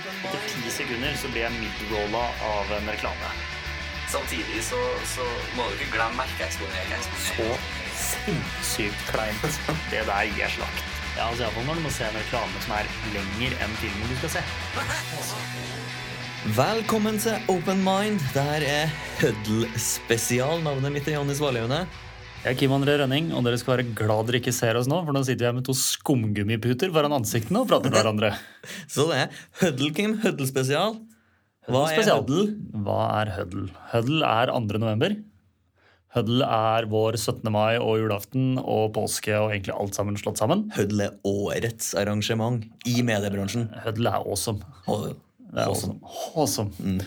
Etter ti sekunder så blir jeg midrolla av en reklame. Samtidig så, så må du ikke glemme merkeeksponering. Så sinnssykt kleint. Det der gir slakt. Ja, altså Iallfall når du må se en reklame som er lenger enn filmen du skal se. Velkommen til Open Mind. Dette er Huddle spesial. Navnet mitt er Jonny Valhaune. Jeg er Kim André Rønning, og dere skal være glad dere ikke ser oss nå, for nå sitter vi her med to skumgummiputer foran ansiktene og prater med hverandre. Så det er Huddle, Kim. Huddle spesial. Hva er. Huddle? Hva er Huddle? Huddle er 2. november. Huddle er vår 17. mai og julaften og påske og egentlig alt sammen slått sammen. Huddle er årets arrangement i mediebransjen. Huddle er awesome. Og- Det er awesome. awesome. Eh,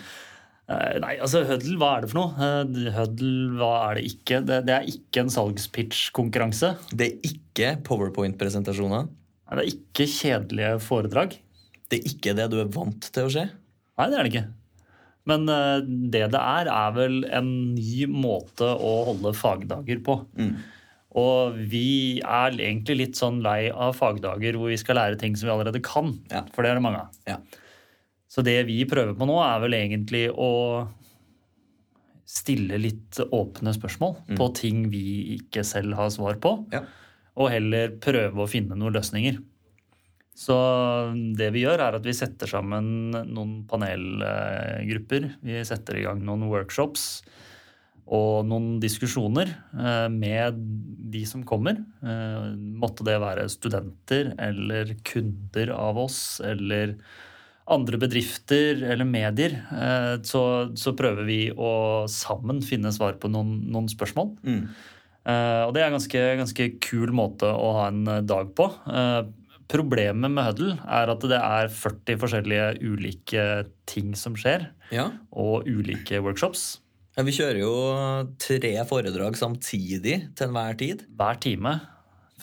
nei, altså Huddle, hva er det for noe? Eh, Huddle, hva er det ikke? Det, det er ikke en salgspitch-konkurranse. Det er ikke powerpoint-presentasjoner. Det er ikke kjedelige foredrag. Det er ikke det du er vant til å se. Nei, det er det ikke. Men eh, det det er, er vel en ny måte å holde fagdager på. Og vi er egentlig litt sånn lei av fagdager hvor vi skal lære ting som vi allerede kan. Ja. For det er det mange av. Ja. Så det vi prøver på nå, er vel egentlig å stille litt åpne spørsmål på ting vi ikke selv har svar på. Ja. Og heller prøve å finne noen løsninger. Så det vi gjør, er at vi setter sammen noen panelgrupper. Vi setter i gang noen workshops og noen diskusjoner eh, med de som kommer. Eh, Måtte det være studenter eller kunder av oss eller andre bedrifter eller medier. eh, Så, så prøver vi å sammen finne svar på noen, noen spørsmål. Eh, og det er en ganske, ganske kul måte å ha en dag på. Eh, problemet med Huddle er at det er 40 forskjellige ulike ting som skjer, Ja. og ulike workshops. Ja, Vi kjører jo tre foredrag samtidig til enhver tid. Hver time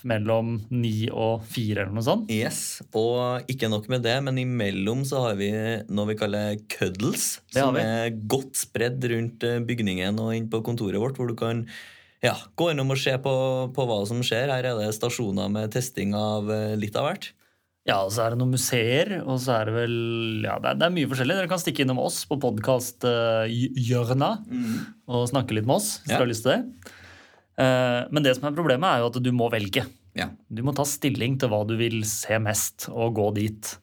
mellom ni og fire eller noe sånt. Yes, Og ikke nok med det, men imellom så har vi noe vi kaller cuddles. Det Som er godt spredd rundt eh, bygningen og inn på kontoret vårt, hvor du kan ja, gå innom og se på, på hva som skjer. Her er det stasjoner med testing av eh, litt av hvert. Ja, og så er det noen museer, og så er det vel Ja, det er, det er mye forskjellig. Dere kan stikke innom oss på podkasthjørna uh, mm. og snakke litt med oss hvis Ja. dere har lyst til det. Eh, Men det som er problemet, er jo at du må velge. Ja. Du må ta stilling til hva du vil se mest, og gå dit.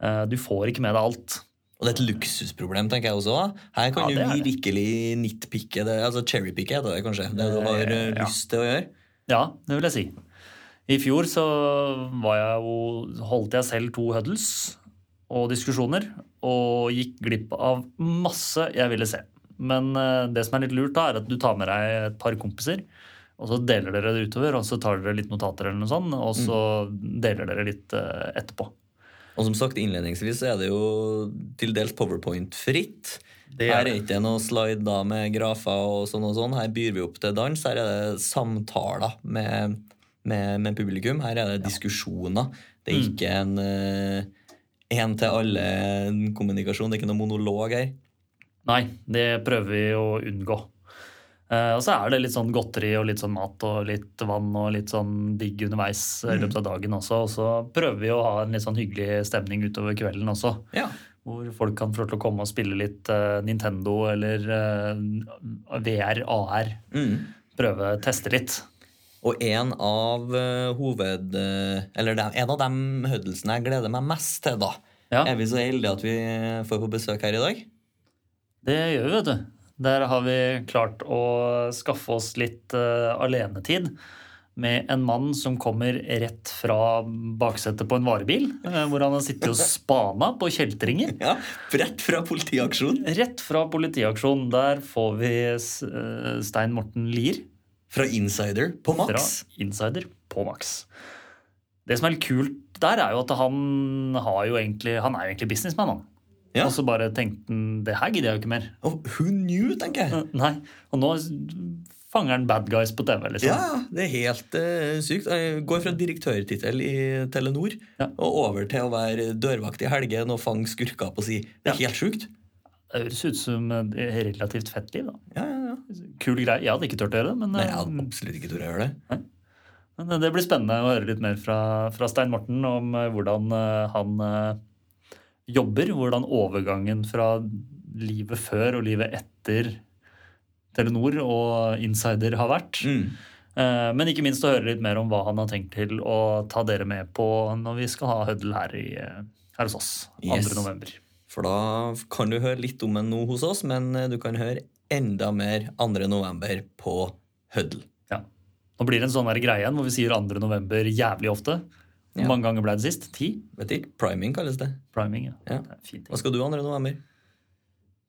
Eh, Du får ikke med deg alt. Og det er et luksusproblem, tenker jeg også. Her kan Ja, du virkelig nitpicke det, altså cherrypicke heter det kanskje. Det du har eh, Ja. lyst til å gjøre. Ja, det vil jeg si. I fjor så var jeg jo, holdt jeg selv to huddles og diskusjoner, og gikk glipp av masse jeg ville se. Men eh, det som er litt lurt, da, er at du tar med deg et par kompiser, og så deler dere det utover, og så tar dere litt notater, eller noe sånt, og så deler dere litt eh, etterpå. Og som sagt innledningsvis er det jo til dels powerpoint-fritt. Det Her er er ikke noe slide da med grafer og sånn og sånn. Her byr vi opp til dans. Her er det samtaler med, med, med publikum. Her er det diskusjoner. Det er ikke en én-til-alle-kommunikasjon. Det er ikke noe monolog her. Nei, det prøver vi å unngå. Eh, og så er det litt sånn godteri og litt sånn mat og litt vann og litt sånn digg underveis i løpet av dagen også. Og så prøver vi å ha en litt sånn hyggelig stemning utover kvelden også. Ja. Hvor folk kan få til å komme og spille litt eh, Nintendo eller eh, VR, AR. Mm. Prøve teste litt. Og en av hoved... eller er en av de hødelsene jeg gleder meg mest til, da. Ja. Er vi så heldige at vi får på besøk her i dag? Det gjør vi, vet du. Der har vi klart å skaffe oss litt uh, alenetid med en mann som kommer rett fra baksetet på en varebil, eh, hvor han har sittet og spana på kjeltringer. Ja, Rett fra politiaksjon. Rett fra politiaksjon. Der får vi eh, Stein Morten Lier Fra Insider på fra Insider på Max. Det som er litt kult der, er jo at han har jo egentlig Han er jo egentlig businessman, han. Ja. Og så bare tenkte han det her gidder jeg jo ikke mer. Og who knew, tenker jeg. Nei, og nå fanger han bad guys på TV, liksom. Ja, det er helt uh, sykt. Jeg går fra direktørtittel i Telenor Ja. og over til å være dørvakt i helgen og fange skurker på si. Det er Ja. helt sjukt. Det høres ut som et relativt fett liv, da. Ja, ja, ja. Kul greie. Jeg hadde ikke turt å gjøre det, men, Nei, jeg eh, hadde absolutt ikke turt å gjøre det. Nei. men det blir spennende å høre litt mer fra, fra Stein Morten om eh, hvordan eh, han eh, jobber. Hvordan overgangen fra livet før og livet etter Telenor og Insider har vært. Mm. Eh, Men ikke minst å høre litt mer om hva han har tenkt til å ta dere med på når vi skal ha Høddel her, i, eh, her hos oss 2.11. Yes. november. For da kan du høre litt om den nå hos oss, men eh, du kan høre enda mer 2. november på Høddel. Ja. Nå blir det en sånn greie igjen hvor vi sier 2. november jævlig ofte. Hvor Ja. mange ganger ble det sist? Ti? Vet ikke, priming kalles det. Priming, ja. Ja. Det er en. Hva skal du 2. november?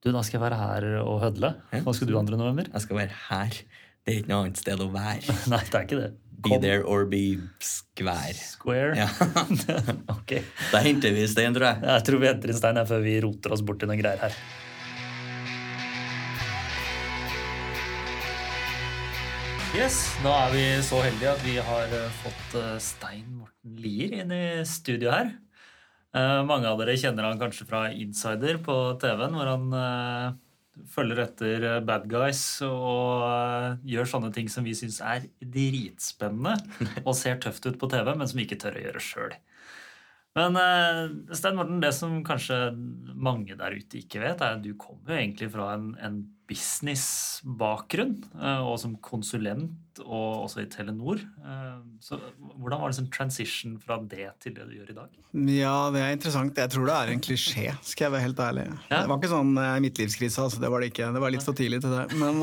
Du, da skal jeg være her og hødle. Hva skal du 2. november? Jeg skal være her. Det er ikke noe annet sted å være. Nei, det er ikke det. Be there or be square. Square. Ja. ok. Da henter vi stein, tror jeg. Jeg tror vi henter inn stein her før vi roter oss bort i noen greier her. Yes, Da er vi så heldige at vi har eh, fått eh, Stein Morten Lier inn i studio her. Eh, mange av dere kjenner han kanskje fra Insider på TV-en, hvor han følger etter bad guys og gjør sånne ting som vi syns er dritspennende og ser tøft ut på TV, men som vi ikke tør å gjøre sjøl. Men Stein Morten, det som kanskje mange der ute ikke vet, er at du kommer jo egentlig fra en, en businessbakgrunn, eh, og som konsulent, og også i Telenor. Eh, Så hvordan var det sånn transition fra det til det du gjør i dag? Ja, det er interessant. Jeg tror det er en klisjé, skal jeg være helt ærlig. Ja. Det var ikke sånn eh, midtlivskrise, altså. Det var det ikke. Det var litt for tidlig til det. Men,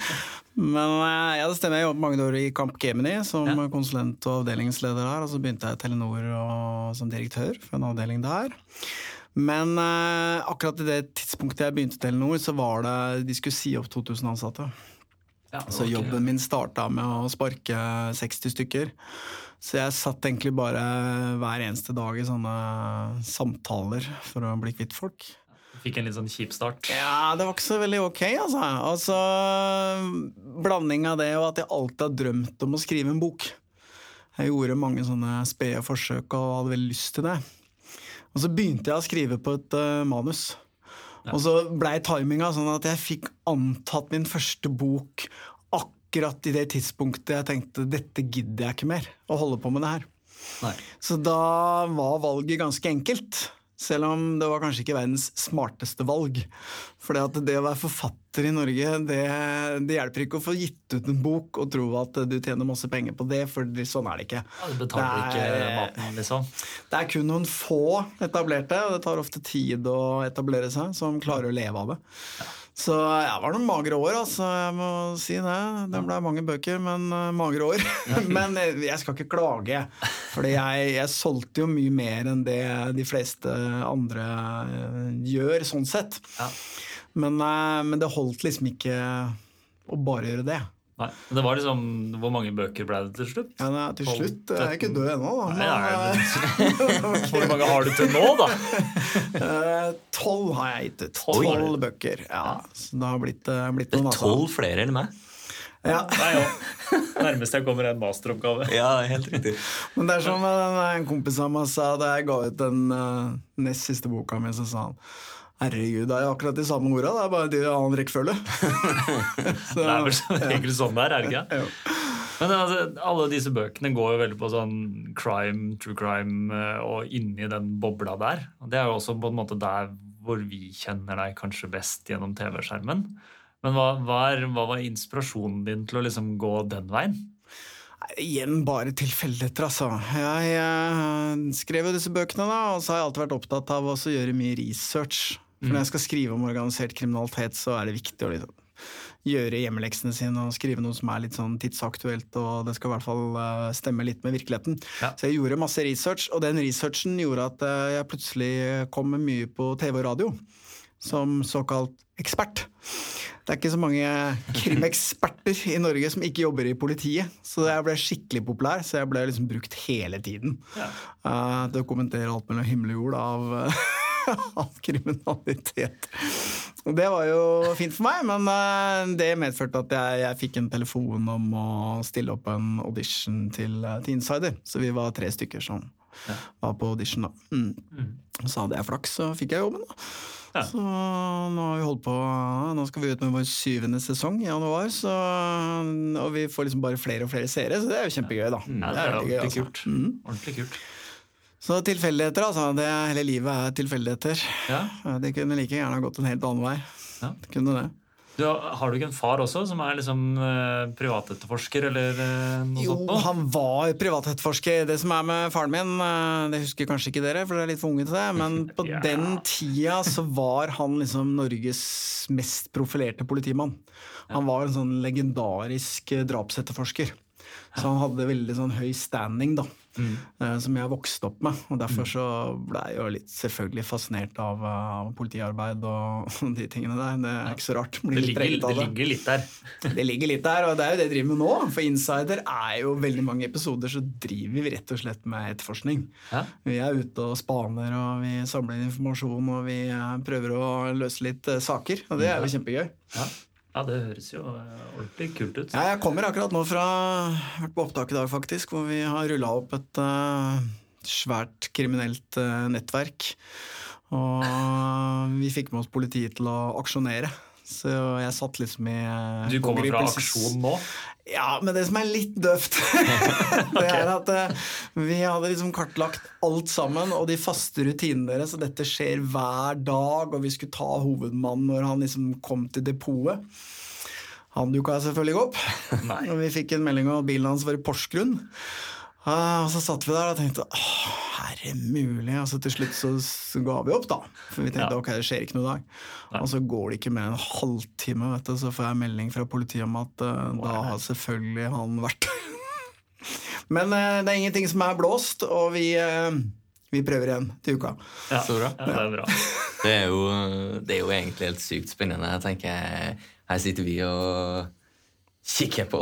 men ja, det stemmer. Jeg jobbet mange år i Camp Gemini som Ja. konsulent og avdelingsleder der. Og så begynte jeg i Telenor og, som direktør for en avdeling der. Men eh, akkurat i det tidspunktet jeg begynte i Telenor, så var det de skulle si opp 2000 ansatte. Ja, Så jobben min starta med å sparke 60 stykker. Så jeg satt egentlig bare hver eneste dag i sånne samtaler for å bli kvitt folk. Fikk en litt sånn kjip start. Ja, det var ikke så veldig ok, altså. Altså, Blanding av det og at jeg alltid har drømt om å skrive en bok. Jeg gjorde mange sånne spede forsøk og hadde veldig lyst til det. Og så begynte jeg å skrive på et uh, manus. Og så blei timinga sånn at jeg fikk antatt min første bok akkurat i det tidspunktet jeg tenkte dette gidder jeg ikke mer å holde på med det her. Nei. Så da var valget ganske enkelt. Selv om det var kanskje ikke verdens smarteste valg. For det, at det å være forfatter i Norge, det, det hjelper ikke å få gitt ut en bok og tro at du tjener masse penger på det, for sånn er det ikke. Ja, du betaler Det ikke er- maten, liksom. Det er kun noen få etablerte, og det tar ofte tid å etablere seg, som klarer å leve av det. Så jeg var noen magre år, altså. Jeg må si det. Det ble mange bøker, men uh, magre år. men eh, jeg skal ikke klage, for jeg, jeg solgte jo mye mer enn det de fleste andre eh, gjør, sånn sett. Ja. Men, uh, men det holdt liksom ikke å bare gjøre det. Nei. Men det var liksom Hvor mange bøker ble det til slutt? Ja, nei, til slutt Jeg er ikke død ennå, da. Nei, men, eh, Hvor mange har du til nå, da? Eh, Tolv har jeg gitt ut. Tolv? Bøker. Ja, så det har blitt, eh, blitt noen, er tolv flere enn meg. Ja. Nei, ja. Nærmest jeg kommer en masteroppgave. Ja, helt riktig. Men det er som en, kompis av meg sa da jeg ga ut den eh, nest siste boka mi, så sa han Herregud, det er jo akkurat de samme orda, det er bare i annen rekkefølge. Så, Det er vel egentlig sånn det er, er det ikke? jo. Men altså, alle disse bøkene går jo veldig på sånn crime, true crime, eh, og inni den bobla der. Og det er jo også på en måte der hvor vi kjenner deg kanskje best gjennom TV-skjermen. Men hva, hva, er, hva var inspirasjonen din til å liksom gå den veien? Igjen bare tilfeldigheter, altså. Jeg jeg skrev jo disse bøkene, da, og så har jeg alltid vært opptatt av å gjøre mye research. For når jeg skal skrive om organisert kriminalitet, så er det viktig å liksom gjøre hjemmeleksene sine og skrive noe som er litt sånn tidsaktuelt, og det skal i hvert fall eh, stemme litt med virkeligheten. Ja. Så jeg gjorde masse research, og den researchen gjorde at eh, jeg plutselig kom mye på TV og radio. Som såkalt ekspert. Det er ikke så mange krimeksperter i Norge som ikke jobber i politiet. Så jeg ble skikkelig populær, så jeg ble liksom brukt hele tiden. Ja. Uh, til å kommentere alt mellom himmel og jord av, av kriminalitet. Det var jo fint for meg, men eh, det medførte at jeg, jeg fikk en telefon om å stille opp en audition til, eh, til Insider. Så vi var tre stykker som var på audition, da. Mm. Så hadde jeg flaks, så fikk jeg jobben, da. Ja. Så nå har vi holdt på Nå skal vi ut med vår syvende sesong i januar, så, og vi får liksom bare flere og flere seere, så det er jo kjempegøy, da. Ja, det det er ordentlig, gøy, altså. kult. Mm. Ordentlig kult. Så tilfeldigheter, altså. Det, hele livet er tilfeldigheter. Ja. Det kunne like gjerne gått en helt annen vei. Ja. Det kunne det. Du, har du ikke en far også som er liksom uh, privatetterforsker eller uh, noe Jo, sånt? Jo, han var privatetterforsker. Det som er med faren min, uh, det husker kanskje ikke dere, for dere er litt for unge til det, men på yeah. den tida så var han liksom Norges mest profilerte politimann. Han var en sånn legendarisk drapsetterforsker. Så han hadde veldig sånn høy standing, da. Mm. eh, Som jeg vokste opp med. Og derfor så ble jeg jo litt selvfølgelig fascinert av, av politiarbeid og de tingene der. Det er ikke så rart. Det ligger, av det ligger litt der. det ligger litt der, og det er jo det jeg driver med nå. For Insider er jo veldig mange episoder så driver vi rett og slett med etterforskning. Ja. Vi er ute og spaner, og vi samler informasjon, og vi eh, prøver å løse litt eh, saker. Og det er jo kjempegøy. Ja. Ja, det høres jo eh, ordentlig kult ut. Ja, jeg kommer akkurat nå fra vært på opptak i dag, faktisk, hvor vi har rulla opp et uh, svært kriminelt uh, nettverk. Og vi fikk med oss politiet til å aksjonere. Så jeg satt liksom i eh, Du kommer fra aksjon nå? Ja, men det som er litt døvt, det er at eh, vi hadde liksom kartlagt alt sammen, og de faste rutinene deres, og dette skjer hver dag, og vi skulle ta hovedmannen når han liksom kom til depotet. Han dukka selvfølgelig ikke opp, Nei. og vi fikk en melding om at bilen hans var i Porsgrunn. Ah, og så satt vi der og tenkte åh, herre mulig? Og så til slutt så, så ga vi opp, da. For vi tenkte Ja. ok, det skjer ikke noe i dag. Og så går det ikke mer enn en halvtime, vet du, så får jeg melding fra politiet om at eh, da har selvfølgelig han vært Men uh, det er ingenting som er blåst, og vi, uh, vi prøver igjen til uka. Ja. Så bra. Ja, det er bra. Det er, jo, det er jo egentlig helt sykt spennende. Jeg tenker, Her sitter vi og kikker på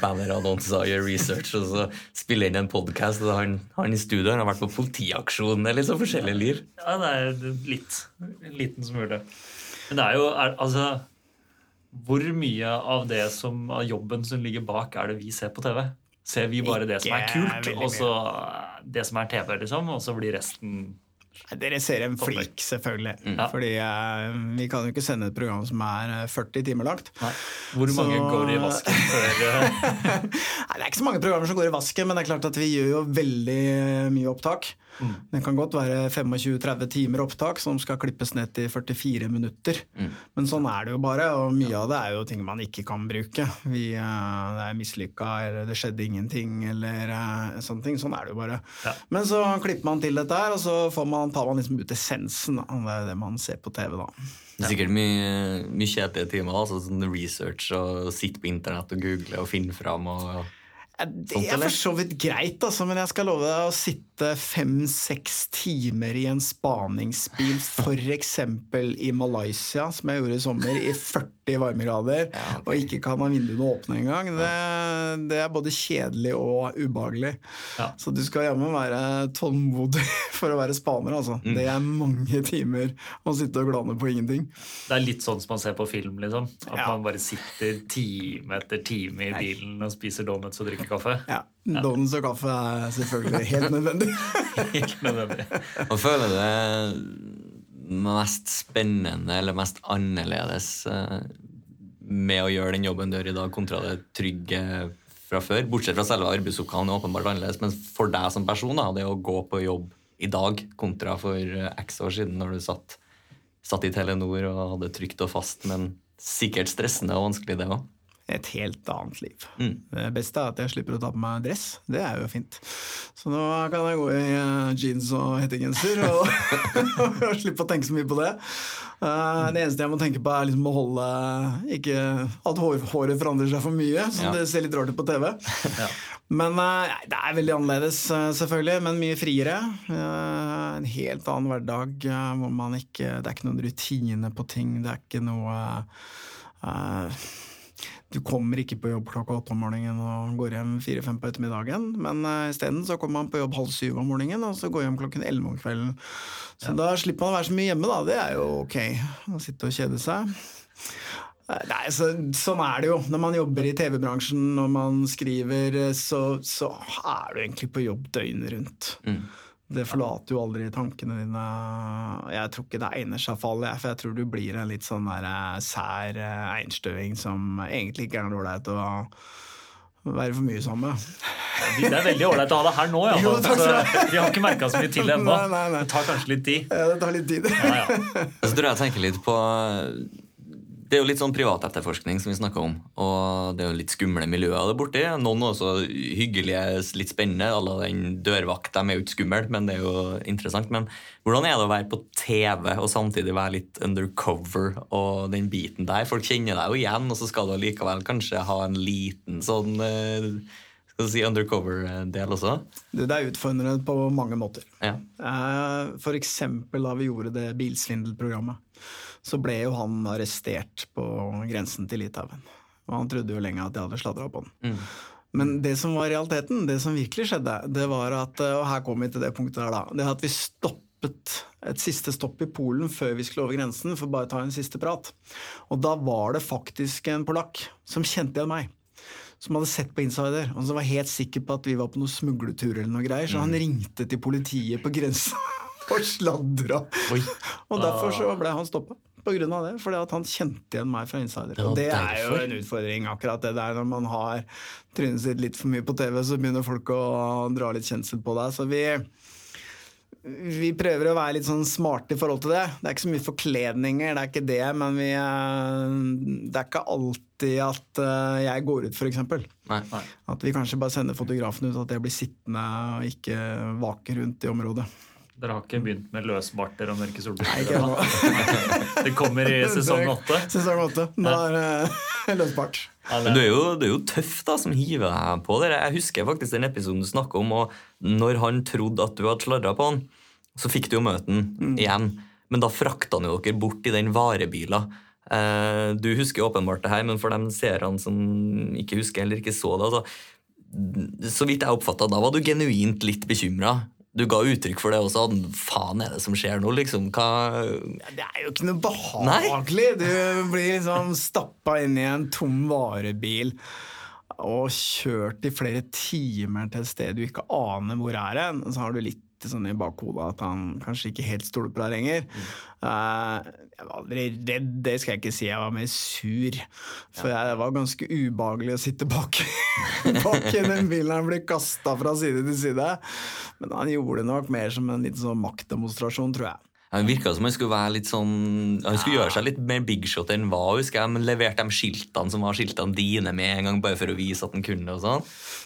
bannerannonser og gjør research, og så spiller inn en podkast. Han, han i studio han har vært på politiaksjon. Er litt sånn forskjellige liv. Ja, det er litt. En liten smule. Men det er jo er, Altså Hvor mye av det som av jobben som ligger bak, er det vi ser på TV? Ser vi bare det som er kult, og så det som er TV, liksom, og så blir resten Dere ser en flik, selvfølgelig. Ja. Fordi eh, vi kan jo ikke sende et program som er eh, 40 timer langt. Hvor mange Så- går i vasken før eh, Nei, Det er ikke så mange programmer som går i vasken, men det er klart at vi gjør jo veldig mye opptak. Det kan godt være 25-30 timer opptak som skal klippes ned til 44 minutter. Men sånn er det jo bare, og mye av det er jo ting man ikke kan bruke. Vi, eh, det er mislykka, eller det skjedde ingenting, eller eh, sånne ting. Sånn er det jo bare. Ja. Men så klipper man til dette her, og så får man, tar man liksom ut essensen. Da. Det er det man ser på TV, da. Det er sikkert mye, mye kjedelige timer. Altså sånn research og sitte på internett og google og finne fram. Og, Ja, Det er for så vidt greit, altså, men jeg skal love deg å sitte fem-seks timer i en spaningsbil, f.eks. i Malaysia, som jeg gjorde i sommer, i 40 varmegrader, og ikke kan ha vinduene åpne engang, det, det er både kjedelig og ubehagelig. Ja. Så du skal jammen være tålmodig for å være spaner, altså. Det er mange timer å sitte og glane på ingenting. Det er litt sånn som man ser på film, liksom. At Ja. man bare sitter time etter time i bilen og spiser donuts og drikker kaffe. Ja, Donuts og kaffe er selvfølgelig helt nødvendig. Helt nødvendig. Man føler det mest spennende eller mest annerledes eh, med å gjøre den jobben du gjør i dag, kontra det trygge fra før? Bortsett fra selve arbeidsoppgaven er åpenbart annerledes, men for deg som person, da, det å gå på jobb i dag kontra for eh, x år siden, når du satt, satt i Telenor og hadde trygt og fast, men sikkert stressende og vanskelig, det òg. Et helt annet liv. Mm. Det beste er at jeg slipper å ta på meg dress. Det er jo fint. Så nå kan jeg gå i eh, jeans og hettegenser og, og slippe å tenke så mye på det. Uh, det eneste jeg må tenke på, er liksom å holde Ikke at hår, håret forandrer seg for mye, så Ja. det ser litt rart ut på TV. Ja. Men uh, det er veldig annerledes, selvfølgelig, men mye friere. Uh, En helt annen hverdag hvor man ikke Det er ikke noen rutine på ting. Det er ikke noe Du kommer ikke på jobb klokka åtte om morgenen og går hjem fire-fem på ettermiddagen. Men uh, isteden så kommer man på jobb halv syv om morgenen, og så går hjem klokken elleve om kvelden. Så da slipper man å være så mye hjemme, da. Det er jo ok. Å sitte og kjede seg. Eh, Nei, så, sånn er det jo. Når man jobber i TV-bransjen, når man skriver, eh, så, så er du egentlig på jobb døgnet rundt. Det forlater jo aldri tankene dine. Jeg tror ikke det egner seg for alle, for jeg tror du blir en litt sånn der eh, sær eh, einstøing som egentlig ikke er noe ålreit å, være for mye sammen. med. Det er veldig ålreit å ha deg her nå, ja. Jo, takk skal du ha. Så vi har ikke merka så mye til ennå. Det tar kanskje litt tid. Ja, det tar litt tid. Ja, ja. Så tror jeg jeg tenker litt på Det er jo litt sånn privatetterforskning som vi snakker om. Og det er jo litt skumle miljøer der borti. Noen er også hyggelige, litt spennende. Alle den dørvakt, de er jo ikke skumle, men det er jo interessant. Men hvordan er det å være på TV og samtidig være litt undercover og den biten der? Folk kjenner deg jo igjen, og så skal du allikevel kanskje ha en liten sånn eh, skal du si undercover-del også? Det er utfordrende på mange måter. Ja. Eh, For eksempel da vi gjorde det bilsvindelprogrammet, så ble jo han arrestert på grensen til Litauen. Og han trodde jo lenge at de hadde sladra på den. Men det som var realiteten, det som virkelig skjedde, det var at Og her kom vi til det punktet her, da. Det at vi stoppet et siste stopp i Polen før vi skulle over grensen for bare å ta en siste prat. Og da var det faktisk en polakk som kjente igjen meg som hadde sett på Insider, og som var helt sikker på at vi var på noen smugletur eller noe greier, så han ringte til politiet på grensa og sladra. Og derfor så ble han stoppa. På grunn av det, fordi at han kjente igjen meg fra Insider. Ja, og det er jo en utfordring, akkurat det der. Når man har trynet sitt litt for mye på TV, så begynner folk å dra litt kjensel på deg. Så vi, vi prøver å være litt sånn smarte i forhold til det. Det er ikke så mye forkledninger, det er ikke det, men vi, eh, det er ikke alltid at eh, jeg går ut, f.eks. At vi kanskje bare sender fotografen ut, at jeg blir sittende og ikke vake rundt i området. Dere har ikke begynt med løsbarter og mørke solbriller? Det kommer i sesong åtte. Sesong åtte. Nå er det løsbart. Men du er, jo, du er jo tøff da, som hiver deg på det. Jeg husker faktisk den episoden du snakka om, og når han trodde at du hadde sladra på han, så fikk du jo møte han igjen. Men da frakta han jo dere bort i den varebila. Eh, du husker åpenbart det her, men for de seerne som ikke husker eller ikke så det altså, Så vidt jeg oppfatta, da var du genuint litt bekymra. Du ga uttrykk for det også. Faen er det som skjer nå, liksom? Hva Ja, det er jo ikke noe behagelig. Du blir liksom stappa inn i en tom varebil og kjørt i flere timer til et sted du ikke aner hvor er hen. Så har du litt sånn i bakhodet at han kanskje ikke helt stoler på deg lenger. Eh, jeg var aldri redd, det skal jeg ikke si. Jeg var mer sur. For jeg, det var ganske ubehagelig å sitte bak, bak i den bilen. Han ble kasta fra side til side. Men han gjorde det nok mer som en liten sånn maktdemonstrasjon, tror jeg. Han virka som han skulle være litt sånn Han skulle gjøre seg litt mer bigshot enn hva, husker jeg, men leverte de skiltene som var skiltene dine med en gang, bare for å vise at han kunne og sånn.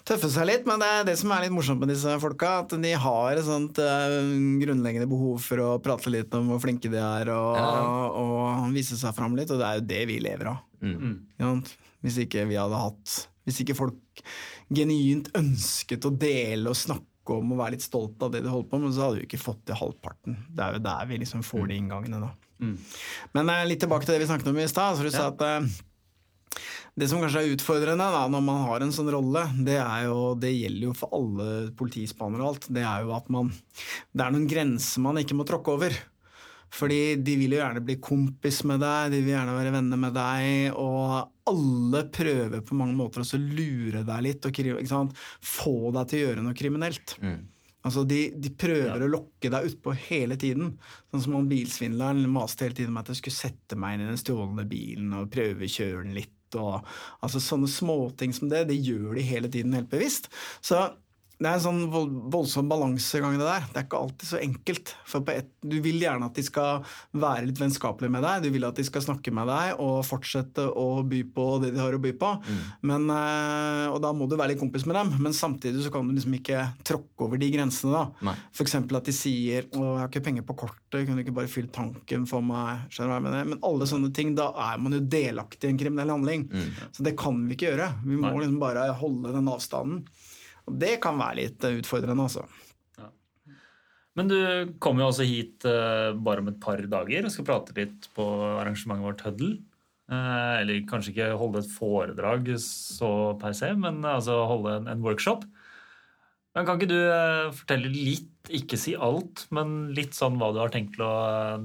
tøffe seg litt, men det er det som er litt morsomt med disse folka. At de har et sånt eh, grunnleggende behov for å prate litt om hvor flinke de er, og, Ja. og vise seg fram litt. Og det er jo det vi lever av. Mm. Ja. Hvis ikke vi hadde hatt Hvis ikke folk genuint ønsket å dele og snakke om og være litt stolt av det du holder på med, så hadde vi ikke fått til halvparten. Det er jo der vi liksom får de inngangene, da. Men eh, litt tilbake til det vi snakket om i stad. så du sa at eh, det som kanskje er utfordrende da, når man har en sånn rolle, det, er jo, det gjelder jo for alle politispanere og alt, det er jo at man Det er noen grenser man ikke må tråkke over. Fordi de vil jo gjerne bli kompis med deg, de vil gjerne være venner med deg, og alle prøver på mange måter å lure deg litt og få deg til å gjøre noe kriminelt. Altså de, de prøver å lokke deg utpå hele tiden. Sånn som han bilsvindleren maste hele tiden om at jeg skulle sette meg inn i den stjålne bilen og prøvekjøre den litt. Og, altså Sånne småting som det, det gjør de hele tiden helt bevisst. Så det er en sånn vold, voldsom balansegang, det der. Det er ikke alltid så enkelt. For på et, du vil gjerne at de skal være litt vennskapelige med deg, du vil at de skal snakke med deg og fortsette å by på det de har å by på. Men, eh, og da må du være litt kompis med dem, men samtidig så kan du liksom ikke tråkke over de grensene. da. F.eks. At de sier 'Å, jeg har ikke penger på kortet, kunne du ikke bare fylt tanken for meg?' Skjønner du hva jeg mener? Men alle sånne ting, da er man jo delaktig i en kriminell handling. Så det kan vi ikke gjøre. Vi må Nei. liksom bare holde den avstanden. Og det kan være litt eh, utfordrende, altså. Men du kommer jo også hit eh, bare om et par dager og skal prate litt på arrangementet vårt Huddle. Eh, eller kanskje ikke holde et foredrag så per se, men altså holde en, en workshop. Men Kan ikke du fortelle litt, ikke si alt, men litt sånn hva du har tenkt til å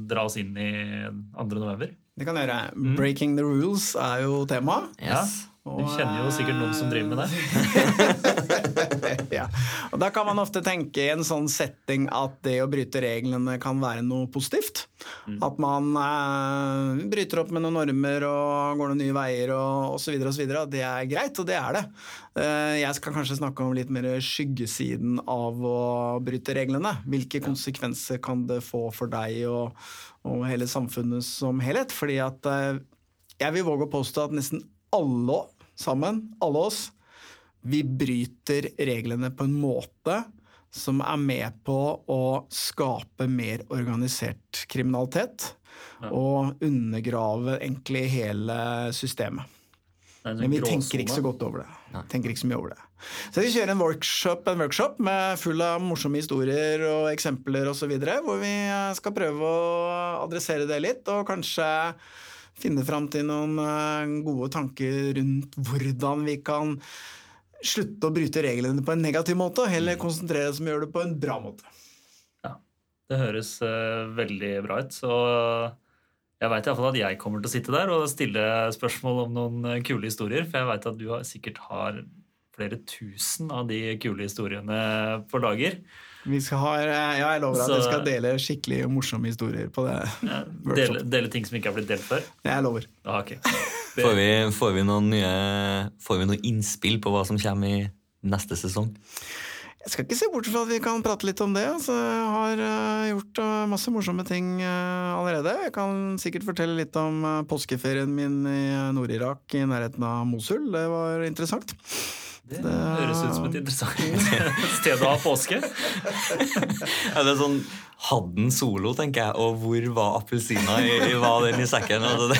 dra oss inn i 2. november? Det kan jeg gjøre. Breaking the rules er jo tema. Yes. Du kjenner jo sikkert noen som driver med det. ja. Og Da kan man ofte tenke i en sånn setting at det å bryte reglene kan være noe positivt. At man eh, bryter opp med noen normer og går noen nye veier og osv. osv. Det er greit, og det er det. Eh, jeg skal kanskje snakke om litt mer skyggesiden av å bryte reglene. Hvilke konsekvenser kan det få for deg og, og hele samfunnet som helhet? Fordi at eh, jeg vil våge å påstå at nesten alle sammen, alle oss, vi bryter reglene på en måte som er med på å skape mer organisert kriminalitet. Og undergrave egentlig hele systemet. Sånn Men vi tenker ikke så godt over det. Tenker ikke så mye over det. Så vi kjører en workshop, en workshop med full av morsomme historier og eksempler osv., hvor vi skal prøve å adressere det litt, og kanskje finne fram til noen eh, gode tanker rundt hvordan vi kan slutte å bryte reglene på en negativ måte, og heller konsentrere oss om å gjøre det på en bra måte. Ja, Det høres eh, veldig bra ut. Så jeg veit iallfall at jeg kommer til å sitte der og stille spørsmål om noen eh, kule historier. For jeg veit at du har, sikkert har flere tusen av de kule historiene på lager. Vi skal ha, eh, ja, jeg lover at Så- jeg skal dele skikkelig morsomme historier på det. Ja, Dele, dele ting som ikke er blitt delt før. Jeg lover. Ah, ok. Får vi, får, vi noen nye, får vi noen innspill på hva som kommer i neste sesong? Jeg skal ikke se bort fra at vi kan prate litt om det. Altså, jeg har uh, gjort uh, masse morsomme ting uh, allerede. Jeg kan sikkert fortelle litt om påskeferien min i Nord-Irak i nærheten av Mosul. Det var interessant. Det høres ut som et interessant sted å ha påske. Ja, det er sånn Hadden solo, tenker jeg, og hvor var appelsina i, i var den i sekken? Altså, det.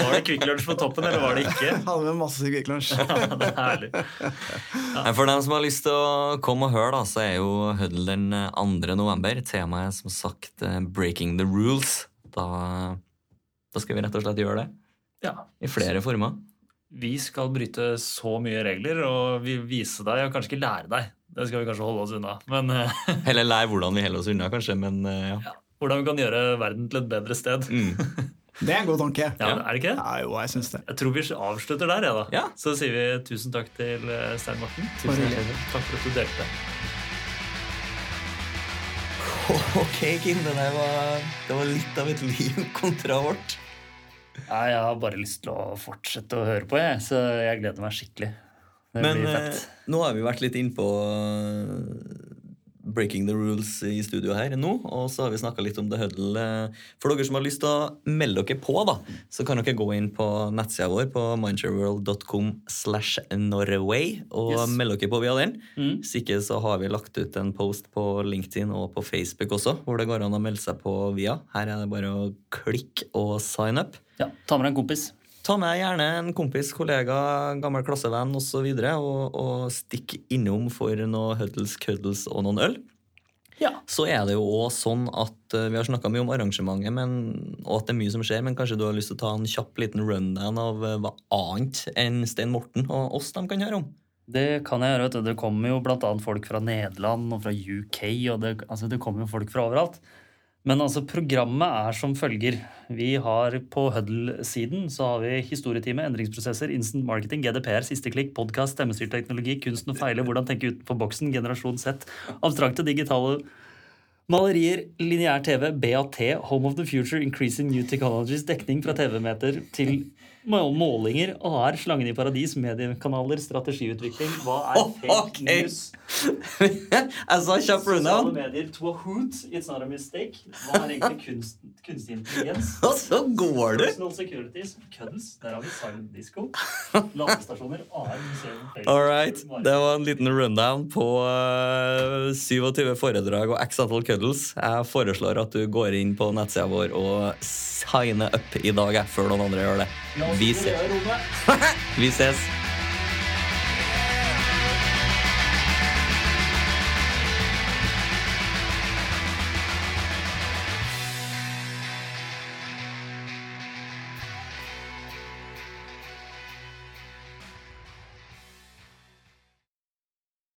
Var det Kvikk Lunsj på toppen, eller var det ikke? Hadde med masse Kvikk Lunsj. Ja, det er herlig. Men For dem som har lyst til å komme og høre, da, så er jo Huddle den 2. november. Temaet er som sagt eh, 'Breaking the Rules'. Da, da skal vi rett og slett gjøre det. Ja. I flere former. Vi skal bryte så mye regler og vi vise deg, og kanskje ikke lære deg. Det skal vi kanskje holde oss unna. Men Heller Eller lære hvordan vi holder oss unna, kanskje. Men eh, ja. ja, hvordan vi kan gjøre verden til et bedre sted. Mm. Det er en god tanke. Ja, Er det ikke det? Ja, jo, jeg synes det. Jeg tror vi avslutter der, Ja, da. Ja. Så sier vi tusen takk til eh, Stein Morten. Tusen. Takk for at du delte. Ok, Kim. Det var, det var litt av et liv kontra vårt. Nei, jeg har bare lyst til å fortsette å høre på, jeg. Så jeg gleder meg skikkelig. Det Men eh, nå har vi vært litt innpå Breaking the Rules i studio her nå, og så har vi snakka litt om The Huddle. Eh, For dere som har lyst til å melde dere på, da, så kan dere gå inn på nettsida vår på mindshareworld.com slash Norway og Yes. melde dere på via den. Mm. Hvis ikke så har vi lagt ut en post på LinkedIn og på Facebook også, hvor det går an å melde seg på via. Her er det bare å klikke og sign up. Ja, ta med deg en kompis. Ta med gjerne en kompis, kollega, gammel klassevenn osv. Og, videre, og, og stikk innom for noe Huddles, Cuddles og noen øl. Ja. Så er det jo også sånn at eh, vi har snakka mye om arrangementet, men, og at det er mye som skjer, men kanskje du har lyst til å ta en kjapp liten rundown av eh, hva annet enn Stein Morten og oss de kan høre om? Det kan jeg gjøre. vet du. Det kommer jo annet folk fra Nederland og fra UK. og Det, altså, det kommer jo folk fra overalt. Men altså, programmet er som følger. Vi har På Huddle-siden så har vi historietime, endringsprosesser, instant marketing, GDPR, siste klikk, podkast, stemmestyrt teknologi, kunsten å feile, hvordan tenke utenfor boksen, generasjon Z, abstrakte digitale malerier, lineær TV, BAT, Home of the Future, Increasing New Technologies, dekning fra TV-meter til målinger, AR, Slangen i paradis, mediekanaler, strategiutvikling. Hva er fake okay. news? Jeg sa kjapp Sosiale rundown, medier to a hoot, it's not a mistake. Hva er egentlig kunst, kunstig intelligens? og så går du! Personal securities, cuddles, der har vi silent disco. Ladestasjoner, AR, museum, Facebook, All right. Det var en liten rundown på uh, 27 foredrag og x antall cuddles. Jeg foreslår at du går inn på nettsida vår og signer up i dag, før noen andre gjør det. Vi ses. Vi ses.